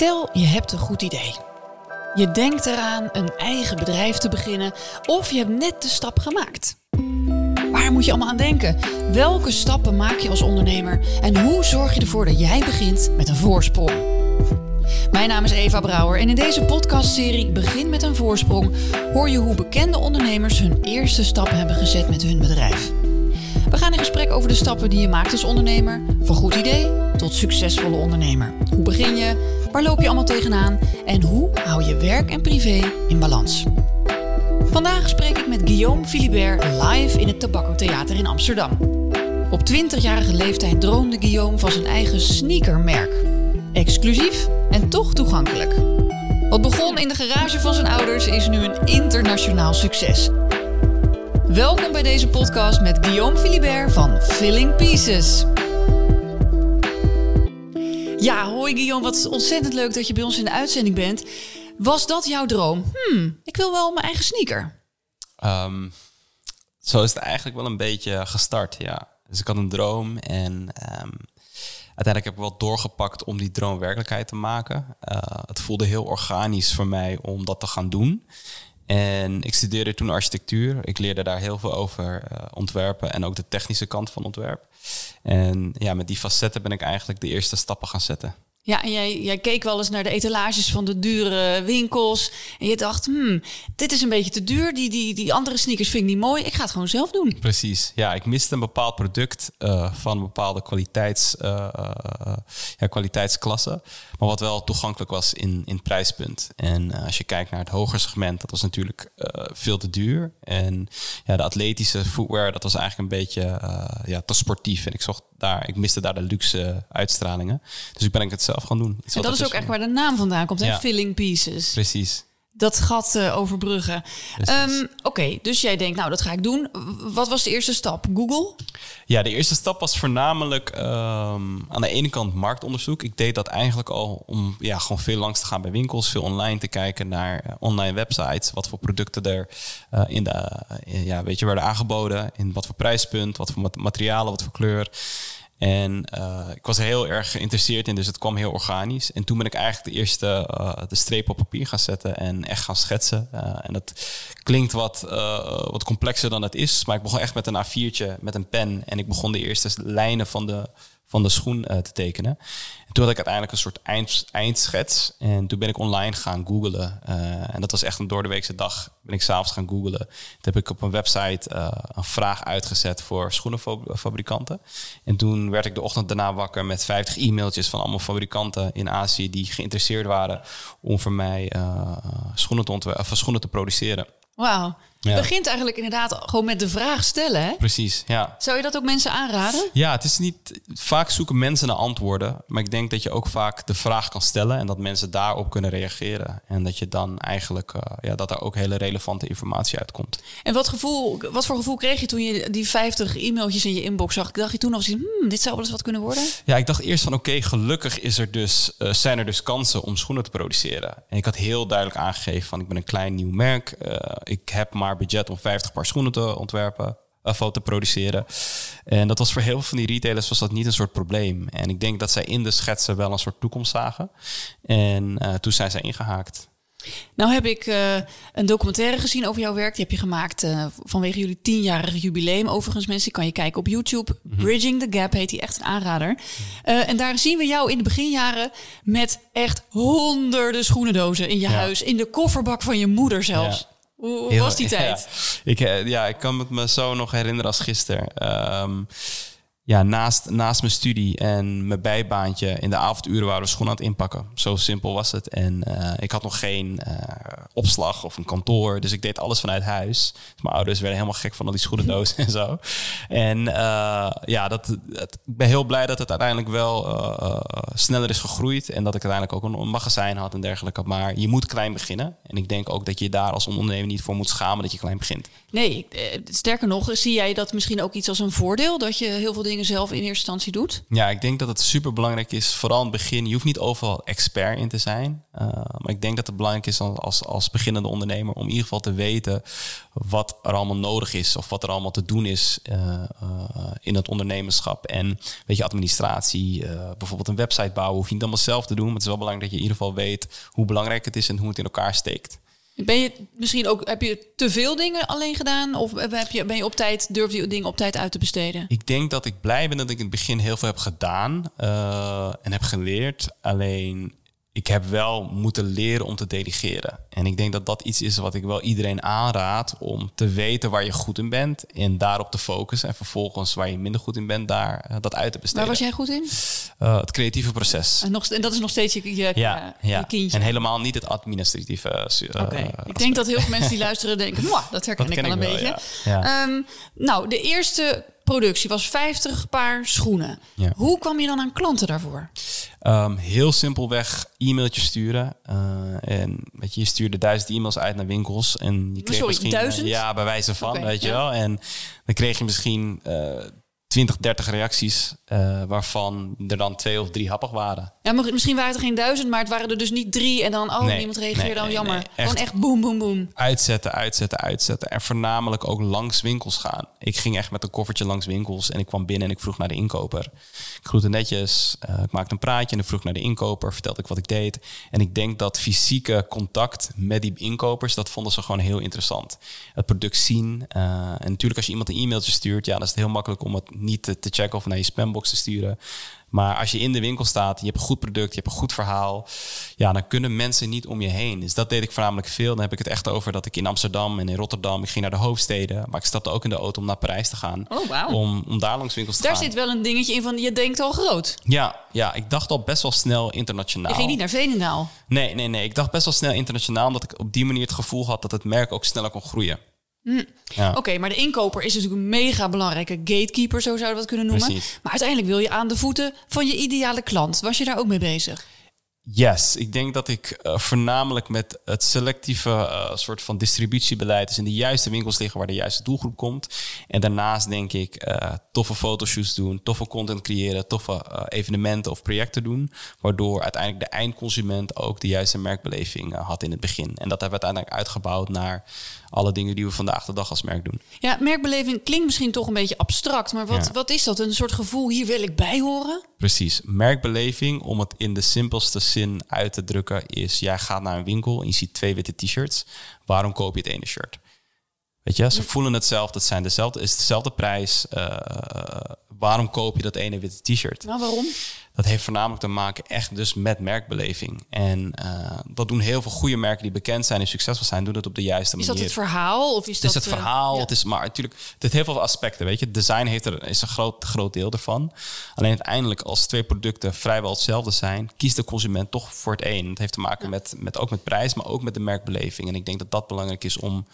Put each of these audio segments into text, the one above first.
Stel, je hebt een goed idee. Je denkt eraan een eigen bedrijf te beginnen of je hebt net de stap gemaakt. Waar moet je allemaal aan denken? Welke stappen maak je als ondernemer? En hoe zorg je ervoor dat jij begint met een voorsprong? Mijn naam is Eva Brouwer en in deze podcastserie Begin met een voorsprong hoor je hoe bekende ondernemers hun eerste stap hebben gezet met hun bedrijf. We gaan in gesprek over de stappen die je maakt als ondernemer, van goed idee tot succesvolle ondernemer. Hoe begin je? Waar loop je allemaal tegenaan? En hoe hou je werk en privé in balans? Vandaag spreek ik met Guillaume Philibert live in het Tabacco Theater in Amsterdam. Op 20-jarige leeftijd droomde Guillaume van zijn eigen sneakermerk. Exclusief en toch toegankelijk. Wat begon in de garage van zijn ouders is nu een internationaal succes. Welkom bij deze podcast met Guillaume Philibert van Filling Pieces. Ja, hoi Guillaume, wat ontzettend leuk dat je bij ons in de uitzending bent. Was dat jouw droom? Hmm, ik wil wel mijn eigen sneaker. Ehm, zo is het eigenlijk wel een beetje gestart, ja. Dus ik had een droom en ehm, uiteindelijk heb ik wel doorgepakt om die droom werkelijkheid te maken. Uh, het voelde heel organisch voor mij om dat te gaan doen. En ik studeerde toen architectuur. Ik leerde daar heel veel over uh, ontwerpen en ook de technische kant van ontwerp. En ja, met die facetten ben ik eigenlijk de eerste stappen gaan zetten. Ja, en jij, jij keek wel eens naar de etalages van de dure winkels. En je dacht, hmm, dit is een beetje te duur. Die, die, die andere sneakers vind ik niet mooi. Ik ga het gewoon zelf doen. Precies. Ja, ik miste een bepaald product uh, van een bepaalde kwaliteits, uh, uh, ja, kwaliteitsklasse. Maar wat wel toegankelijk was in, in prijspunt. En als je kijkt naar het hogere segment, dat was natuurlijk veel te duur. En ja, de atletische footwear, dat was eigenlijk een beetje ja, te sportief. En ik zocht daar, ik miste daar de luxe uitstralingen. Dus ik ben ik het zelf gaan doen. en dat is ook echt waar de naam vandaan komt, hè? Filling Pieces. Precies. Dat gat uh, overbruggen. Um, Oké, okay, dus jij denkt, nou, dat ga ik doen. Wat was de eerste stap? Google? Ja, de eerste stap was voornamelijk um, aan de ene kant marktonderzoek. Ik deed dat eigenlijk al om ja, gewoon veel langs te gaan bij winkels, veel online te kijken naar uh, online websites. Wat voor producten er uh, in de, ja, weet je, werden aangeboden. In wat voor prijspunt, wat voor materialen, wat voor kleur. En uh, ik was heel erg geïnteresseerd in, dus het kwam heel organisch. En toen ben ik eigenlijk de eerste uh, de streep op papier gaan zetten en echt gaan schetsen. Uh, en dat klinkt wat, wat complexer dan het is, maar ik begon echt met een A4'tje, met een pen. En ik begon de eerste lijnen van de, van de schoen te tekenen. En toen had ik uiteindelijk een soort eind, eindschets. En toen ben ik online gaan googlen. Uh, en dat was echt een doordeweekse dag. Ben ik s'avonds gaan googlen. Toen heb ik op een website uh, een vraag uitgezet voor schoenenfabrikanten. En toen werd ik de ochtend daarna wakker met 50 e-mailtjes van allemaal fabrikanten in Azië die geïnteresseerd waren om voor mij schoenen, te schoenen te produceren. Wauw. Je begint eigenlijk inderdaad gewoon met de vraag stellen. Hè? Precies, ja. Zou je dat ook mensen aanraden? Ja, het is niet. Vaak zoeken mensen naar antwoorden. Maar ik denk dat je ook vaak de vraag kan stellen en dat mensen daarop kunnen reageren. En dat je dan eigenlijk, uh, ja, dat er ook hele relevante informatie uitkomt. En wat, gevoel, wat voor gevoel kreeg je toen je die 50 e-mailtjes in je inbox zag? Dacht je toen al, hmm, dit zou wel eens wat kunnen worden? Ja, ik dacht eerst van oké, gelukkig is er dus, uh, zijn er dus kansen om schoenen te produceren. En ik had heel duidelijk aangegeven van ik ben een klein nieuw merk. Uh, ik heb maar budget om 50 paar schoenen te ontwerpen of te produceren. En dat was voor heel veel van die retailers was dat niet een soort probleem. En ik denk dat zij in de schetsen wel een soort toekomst zagen. En uh, toen zijn zij ingehaakt. Nou heb ik uh, een documentaire gezien over jouw werk. Die heb je gemaakt uh, vanwege jullie tienjarige jubileum. Overigens mensen, kan je kijken op YouTube. -hmm. Bridging the Gap heet die echt een aanrader. Uh, en daar zien we jou in de beginjaren met echt honderden schoenendozen in je ja. huis. In de kofferbak van je moeder zelfs. Hoe, hoe was die tijd? Ja. Ik, ja, ik kan het me zo nog herinneren als gisteren. Um, ja, naast, naast mijn studie en mijn bijbaantje in de avonduren waren we schoenen aan het inpakken. Zo simpel was het. En uh, ik had nog geen uh, opslag of een kantoor, dus ik deed alles vanuit huis. Mijn ouders werden helemaal gek van al die schoenendozen en zo. En uh, ja, dat, ik ben heel blij dat het uiteindelijk wel sneller is gegroeid en dat ik uiteindelijk ook een, een magazijn had en dergelijke. Maar je moet klein beginnen. En ik denk ook dat je daar als ondernemer niet voor moet schamen dat je klein begint. Nee, sterker nog, zie jij dat misschien ook iets als een voordeel dat je heel veel dingen zelf in eerste instantie doet? Ja, ik denk dat het super belangrijk is, vooral in het begin. Je hoeft niet overal expert in te zijn. Uh, maar ik denk dat het belangrijk is als, als beginnende ondernemer om in ieder geval te weten wat er allemaal nodig is of wat er allemaal te doen is uh, uh, in het ondernemerschap. En weet je, administratie, bijvoorbeeld een website bouwen, hoef je niet allemaal zelf te doen. Maar het is wel belangrijk dat je in ieder geval weet hoe belangrijk het is en hoe het in elkaar steekt. Ben je misschien ook, heb je te veel dingen alleen gedaan? Of heb je, ben je op tijd, durf je dingen op tijd uit te besteden? Ik denk dat ik blij ben dat ik in het begin heel veel heb gedaan uh, en heb geleerd. Alleen ik heb wel moeten leren om te delegeren. En ik denk dat dat iets is wat ik wel iedereen aanraad om te weten waar je goed in bent en daarop te focussen. En vervolgens waar je minder goed in bent, daar uh, dat uit te besteden. Waar was jij goed in? Uh, het creatieve proces. En, nog, en dat is nog steeds je, je, ja, je ja. kindje. En helemaal niet het administratieve. Okay. Ik denk dat heel veel mensen die luisteren denken, dat herken dat ik wel een wel, beetje. Ja. Um, nou, de eerste productie was 50 paar schoenen. Ja. Hoe kwam je dan aan klanten daarvoor? Um, heel simpelweg e-mailtjes sturen. Uh, en weet je, je stuurde duizend e-mails uit naar winkels. En je kreeg Sorry, misschien, duizend? ja, bij wijze van, weet je wel. En dan kreeg je misschien uh, 20, 30 reacties, uh, waarvan er dan twee of drie happig waren. Ja, misschien waren het er geen duizend, maar het waren er dus niet drie. En dan, oh, Nee, niemand reageerde, nee, dan nee, jammer. nee, Gewoon echt. echt boem, boem, boem. Uitzetten, uitzetten, uitzetten. En voornamelijk ook langs winkels gaan. Ik ging echt met een koffertje langs winkels en ik kwam binnen en ik vroeg naar de inkoper. Ik groette netjes, uh, ik maakte een praatje en ik vroeg naar de inkoper, vertelde ik wat ik deed. En ik denk dat fysieke contact met die inkopers, dat vonden ze gewoon heel interessant. Het product zien. Uh, en natuurlijk als je iemand een e-mailtje stuurt, ja, dan is het heel makkelijk om het niet te, te checken of naar je spambox te sturen. Maar als je in de winkel staat, je hebt een goed product, je hebt een goed verhaal, ja, dan kunnen mensen niet om je heen. Dus dat deed ik voornamelijk veel. Dan heb ik het echt over dat ik in Amsterdam en in Rotterdam, ik ging naar de hoofdsteden, maar ik stapte ook in de auto om naar Parijs te gaan. Oh. Om, om daar langs winkels te Daar gaan. zit wel een dingetje in van, je denkt al groot. Ja, ja, ik dacht al best wel snel internationaal. Je ging niet naar Veenendaal. Nee, nee, nee. Ik dacht best wel snel internationaal, omdat ik op die manier het gevoel had dat het merk ook sneller kon groeien. Hm. Ja. Oké, maar de inkoper is natuurlijk een mega belangrijke gatekeeper, zo zouden we dat kunnen noemen. Precies. Maar uiteindelijk wil je aan de voeten van je ideale klant. Was je daar ook mee bezig? Yes, ik denk dat ik uh, voornamelijk met het selectieve uh, soort van distributiebeleid, dus in de juiste winkels liggen waar de juiste doelgroep komt. En daarnaast denk ik uh, toffe fotoshoots doen, toffe content creëren, toffe evenementen of projecten doen, waardoor uiteindelijk de eindconsument ook de juiste merkbeleving had in het begin. En dat hebben we uiteindelijk uitgebouwd naar alle dingen die we vandaag de dag als merk doen. Ja, merkbeleving klinkt misschien toch een beetje abstract, maar wat, Ja. wat is dat? Een soort gevoel, hier wil ik bij horen? Precies. Merkbeleving, om het in de simpelste zin uit te drukken, is: jij gaat naar een winkel en je ziet twee witte t-shirts. Waarom koop je het ene shirt? Weet je, ze voelen hetzelfde, het zijn dezelfde, is dezelfde prijs. Uh, waarom koop je dat ene witte t-shirt? Nou, waarom? Dat heeft voornamelijk te maken echt dus met merkbeleving. En uh, dat doen heel veel goede merken die bekend zijn en succesvol zijn, doen het op de juiste Is manier. dat het verhaal? Of is Het is dat het eh, verhaal, ja. het is maar natuurlijk, het heeft heel veel aspecten, weet je. Design heeft er, is een groot, groot deel ervan. Alleen uiteindelijk, als twee producten vrijwel hetzelfde zijn, kiest de consument toch voor het een. Het heeft te maken met, met ook met prijs, maar ook met de merkbeleving. En ik denk dat dat belangrijk is om,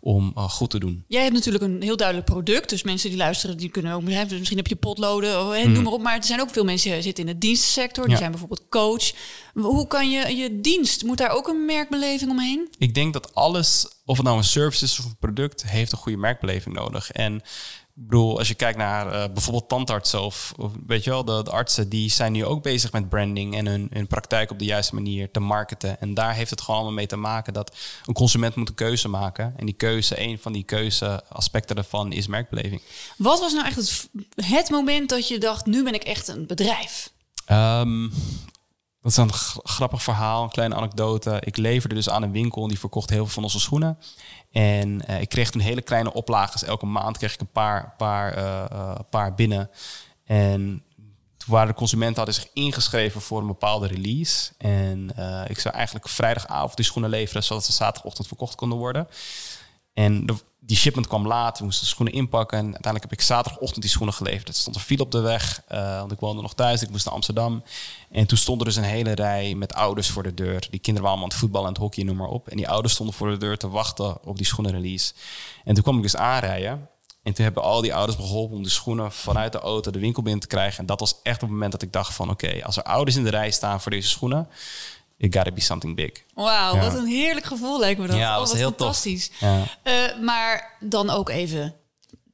om uh, goed te doen. Jij hebt natuurlijk een heel duidelijk product. Dus mensen die luisteren, die kunnen ook misschien heb je potloden, of, hè, Mhm. noem maar op. Maar er zijn ook veel mensen die zitten in de dienstensector. Die Ja. zijn bijvoorbeeld coach. Hoe kan je je dienst, moet daar ook een merkbeleving omheen? Ik denk dat alles, of het nou een service is of een product, heeft een goede merkbeleving nodig. En ik bedoel, als je kijkt naar uh, bijvoorbeeld tandartsen of, of, weet je wel, de, de, artsen, die zijn nu ook bezig met branding en hun, hun praktijk op de juiste manier te marketen. En daar heeft het gewoon allemaal mee te maken dat een consument moet een keuze maken. En die keuze, een van die keuzeaspecten daarvan is merkbeleving. Wat was nou echt het, het moment dat je dacht, nu ben ik echt een bedrijf? Um, dat is een grappig verhaal, een kleine anekdote. Ik leverde dus aan een winkel en die verkocht heel veel van onze schoenen. En uh, ik kreeg toen hele kleine oplages. Elke maand kreeg ik een paar, paar, uh, uh, paar binnen. En toen waren de consumenten hadden zich ingeschreven voor een bepaalde release. En ik zou eigenlijk vrijdagavond die schoenen leveren, zodat ze zaterdagochtend verkocht konden worden. En de, die shipment kwam laat, we moesten de schoenen inpakken. En uiteindelijk heb ik zaterdagochtend die schoenen geleverd. Het stond een file op de weg, uh, want ik woonde nog thuis. Ik moest naar Amsterdam. En toen stond er dus een hele rij met ouders voor de deur. Die kinderen waren aan het voetballen en het hockey, noem maar op. En die ouders stonden voor de deur te wachten op die schoenenrelease. En toen kwam ik dus aanrijden. En toen hebben al die ouders geholpen om de schoenen vanuit de auto de winkel binnen te krijgen. En dat was echt op het moment dat ik dacht van... oké, als er ouders in de rij staan voor deze schoenen... it gotta be something big. Wauw, ja. wat een heerlijk gevoel lijkt me dat. Ja, oh, was wat heel fantastisch. Ja. Uh, maar dan ook even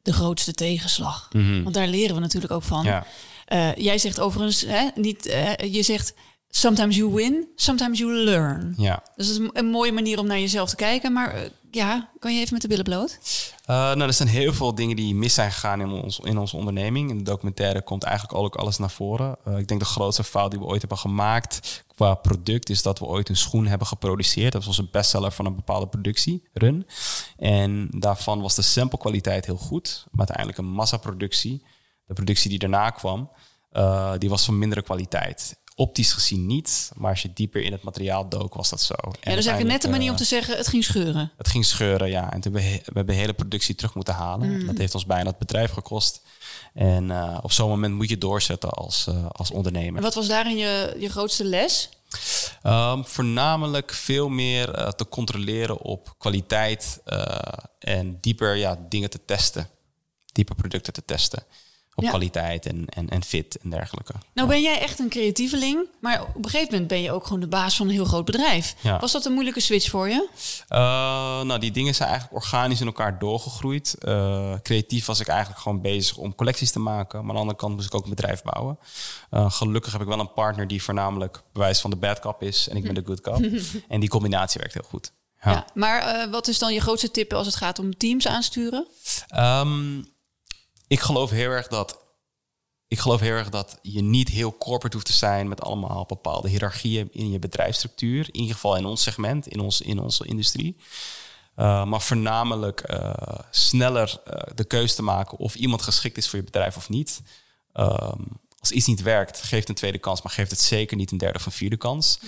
de grootste tegenslag? Want daar leren we natuurlijk ook van. Ja. Eh, jij zegt overigens, hè, niet, eh, je zegt sometimes you win, sometimes you learn. Ja. Dus dat is een, mooie manier om naar jezelf te kijken. Maar eh, ja, kan je even met de billen bloot? Uh, nou, er zijn heel veel dingen die mis zijn gegaan in, ons, in onze onderneming. In de documentaire komt eigenlijk ook alles naar voren. Uh, ik denk de grootste fout die we ooit hebben gemaakt qua product is dat we ooit een schoen hebben geproduceerd. Dat was een bestseller van een bepaalde productierun. En daarvan was de samplekwaliteit heel goed, maar uiteindelijk een massaproductie. De productie die daarna kwam, uh, die was van mindere kwaliteit optisch gezien niet, maar als je dieper in het materiaal dook, was dat zo. En ja, dus eigenlijk net een manier om te zeggen, het ging scheuren. Het ging scheuren, ja. En toen we, we hebben de hele productie terug moeten halen. Mm. Dat heeft ons bijna het bedrijf gekost. En uh, op zo'n moment moet je doorzetten als, uh, als ondernemer. En wat was daarin je, je grootste les? Um, voornamelijk veel meer uh, te controleren op kwaliteit en dieper ja, dingen te testen. Dieper producten te testen op ja. kwaliteit en, en, en fit en dergelijke. Nou ben jij echt een creatieveling, maar op een gegeven moment ben je ook gewoon de baas van een heel groot bedrijf. Ja. Was dat een moeilijke switch voor je? Uh, nou, die dingen zijn eigenlijk organisch in elkaar doorgegroeid. Uh, creatief was ik eigenlijk gewoon bezig om collecties te maken. Maar aan de andere kant moest ik ook een bedrijf bouwen. Uh, gelukkig heb ik wel een partner die voornamelijk bewijs van de bad cop is en ik ben de good cop. en die combinatie werkt heel goed. Ja. ja maar wat is dan je grootste tip als het gaat om teams aansturen? Um, ik geloof heel erg dat. Ik geloof heel erg dat je niet heel corporate hoeft te zijn met allemaal bepaalde hiërarchieën in je bedrijfsstructuur. In ieder geval in ons segment, in, ons, in onze industrie. Uh, maar voornamelijk uh, sneller uh, de keuze te maken of iemand geschikt is voor je bedrijf of niet. Um, als iets niet werkt, geef een tweede kans, maar geef het zeker niet een derde of vierde kans.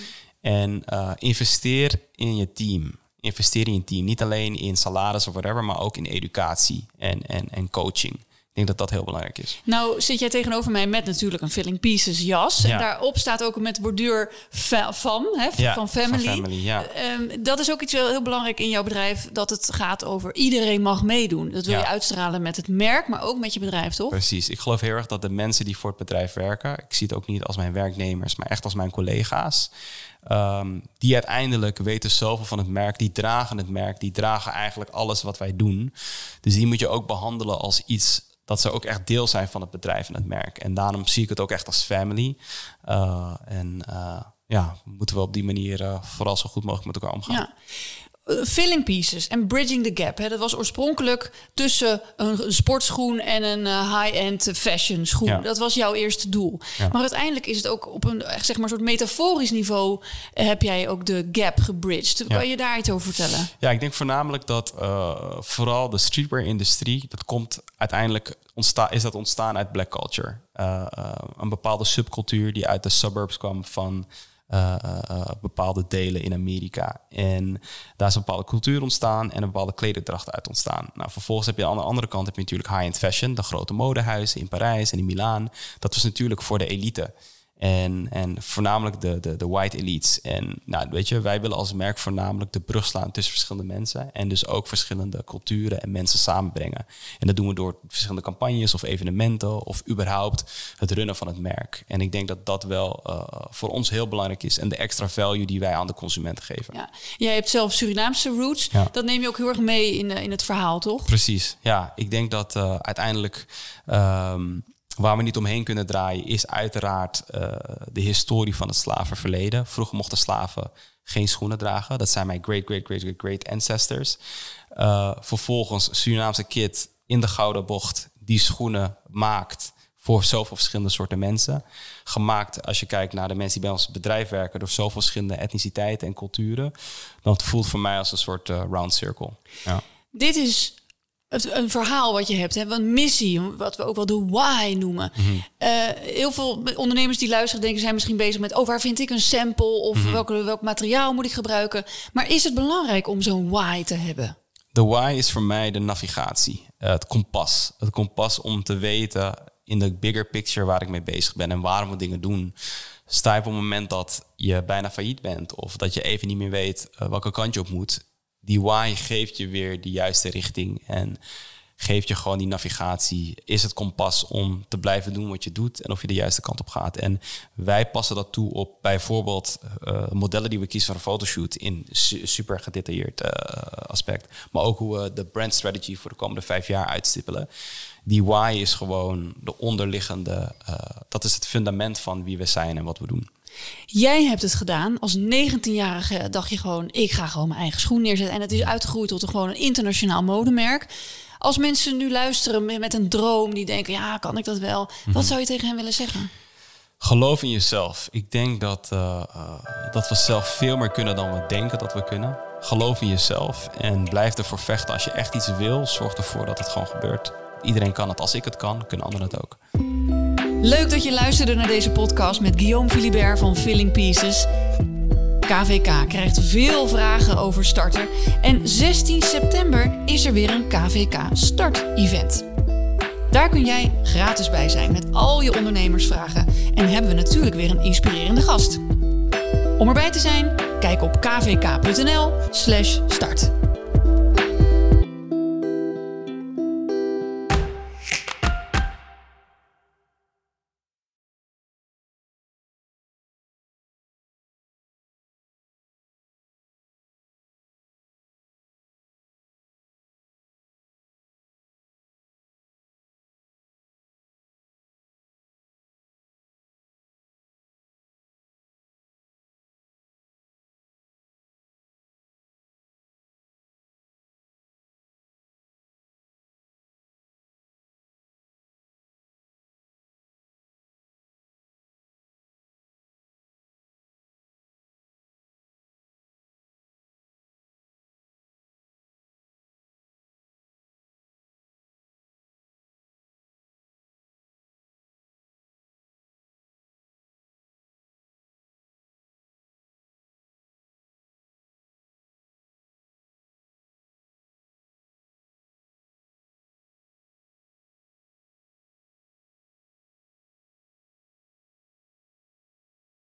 En investeer in je team. Investeer in je team. Niet alleen in salaris of whatever, maar ook in educatie en, en, en coaching. Ik denk dat dat heel belangrijk is. Nou zit jij tegenover mij met natuurlijk een Filling Pieces jas. Ja. En daarop staat ook met borduur van, hè, Ja, van Family. van Family, ja. Ehm, dat is ook iets heel, heel belangrijk in jouw bedrijf. Dat het gaat over iedereen mag meedoen. Dat wil je uitstralen met het merk, maar ook met je bedrijf, toch? Precies. Ik geloof heel erg dat de mensen die voor het bedrijf werken, ik zie het ook niet als mijn werknemers, maar echt als mijn collega's, ehm, die uiteindelijk weten zoveel van het merk, die dragen het merk, die dragen eigenlijk alles wat wij doen. Dus die moet je ook behandelen als iets dat ze ook echt deel zijn van het bedrijf en het merk. En daarom zie ik het ook echt als family. Uh, en uh, ja, moeten we op die manier uh, vooral zo goed mogelijk met elkaar omgaan. Ja. Filling pieces en bridging the gap. Hè. Dat was oorspronkelijk tussen een, een sportschoen en een uh, high-end fashion schoen. Ja. Dat was jouw eerste doel. Ja. Maar uiteindelijk is het ook op een echt, zeg maar, soort metaforisch niveau... uh, heb jij ook de gap gebridged. Ja. Kan je daar iets over vertellen? Ja, ik denk voornamelijk dat uh, vooral de streetwear-industrie... dat komt uiteindelijk ontstaan, is dat ontstaan uit black culture. Een bepaalde subcultuur die uit de suburbs kwam van... Uh, uh, bepaalde delen in Amerika. En daar is een bepaalde cultuur ontstaan en een bepaalde klederdracht uit ontstaan. Nou, vervolgens heb je aan de andere kant heb je natuurlijk high-end fashion, de grote modehuizen in Parijs en in Milaan. Dat was natuurlijk voor de elite. En, en voornamelijk de, de, de white elites. En nou, weet je, wij willen als merk voornamelijk de brug slaan tussen verschillende mensen. En dus ook verschillende culturen en mensen samenbrengen. En dat doen we door verschillende campagnes of evenementen of überhaupt het runnen van het merk. En ik denk dat dat wel uh, voor ons heel belangrijk is. En de extra value die wij aan de consument geven. Ja. Jij hebt zelf Surinaamse roots. Ja. Dat neem je ook heel erg mee in, in het verhaal, toch? Precies, ja. Ik denk dat uh, uiteindelijk... Um, Waar we niet omheen kunnen draaien is uiteraard uh, de historie van het slavenverleden. Vroeger mochten slaven geen schoenen dragen. Dat zijn mijn great, great, great, great, great ancestors. Uh, vervolgens Surinaamse kid in de gouden bocht die schoenen maakt voor zoveel verschillende soorten mensen. Gemaakt als je kijkt naar de mensen die bij ons bedrijf werken door zoveel verschillende etniciteiten en culturen. Dan het voelt voor mij als een soort uh, round circle. Ja. Dit is het, een verhaal wat je hebt, hè, een missie, wat we ook wel de why noemen. Mhm. Mm -hmm. uh, heel veel ondernemers die luisteren denken zijn misschien bezig met, oh waar vind ik een sample of Mhm. mm -hmm. welk, welk materiaal moet ik gebruiken. Maar is het belangrijk om zo'n why te hebben? De why is voor mij de navigatie, uh, het kompas. Het kompas om te weten in de bigger picture waar ik mee bezig ben en waarom we dingen doen. Sta je op het moment dat je bijna failliet bent of dat je even niet meer weet uh, welke kant je op moet, die why geeft je weer de juiste richting en geeft je gewoon die navigatie. Is het kompas om te blijven doen wat je doet en of je de juiste kant op gaat. En wij passen dat toe op bijvoorbeeld uh, modellen die we kiezen voor een fotoshoot in super gedetailleerd uh, aspect. Maar ook hoe we de brand strategy voor de komende vijf jaar uitstippelen. Die why is gewoon de onderliggende, uh, dat is het fundament van wie we zijn en wat we doen. Jij hebt het gedaan. Als 19-jarige dacht je gewoon, ik ga gewoon mijn eigen schoen neerzetten. En het is uitgegroeid tot een, gewoon een internationaal modemerk. Als mensen nu luisteren met een droom, die denken, ja, kan ik dat wel? Wat mhm. zou je tegen hen willen zeggen? Geloof in jezelf. Ik denk dat, uh, dat we zelf veel meer kunnen dan we denken dat we kunnen. Geloof in jezelf en blijf ervoor vechten. Als je echt iets wil, zorg ervoor dat het gewoon gebeurt. Iedereen kan het. Als ik het kan, kunnen anderen het ook. Leuk dat je luisterde naar deze podcast met Guillaume Philibert van Filling Pieces. KVK krijgt veel vragen over starter. En 16 september is er weer een KVK Start-event. Daar kun jij gratis bij zijn met al je ondernemersvragen. En hebben we natuurlijk weer een inspirerende gast. Om erbij te zijn, kijk op kvk.nl/start.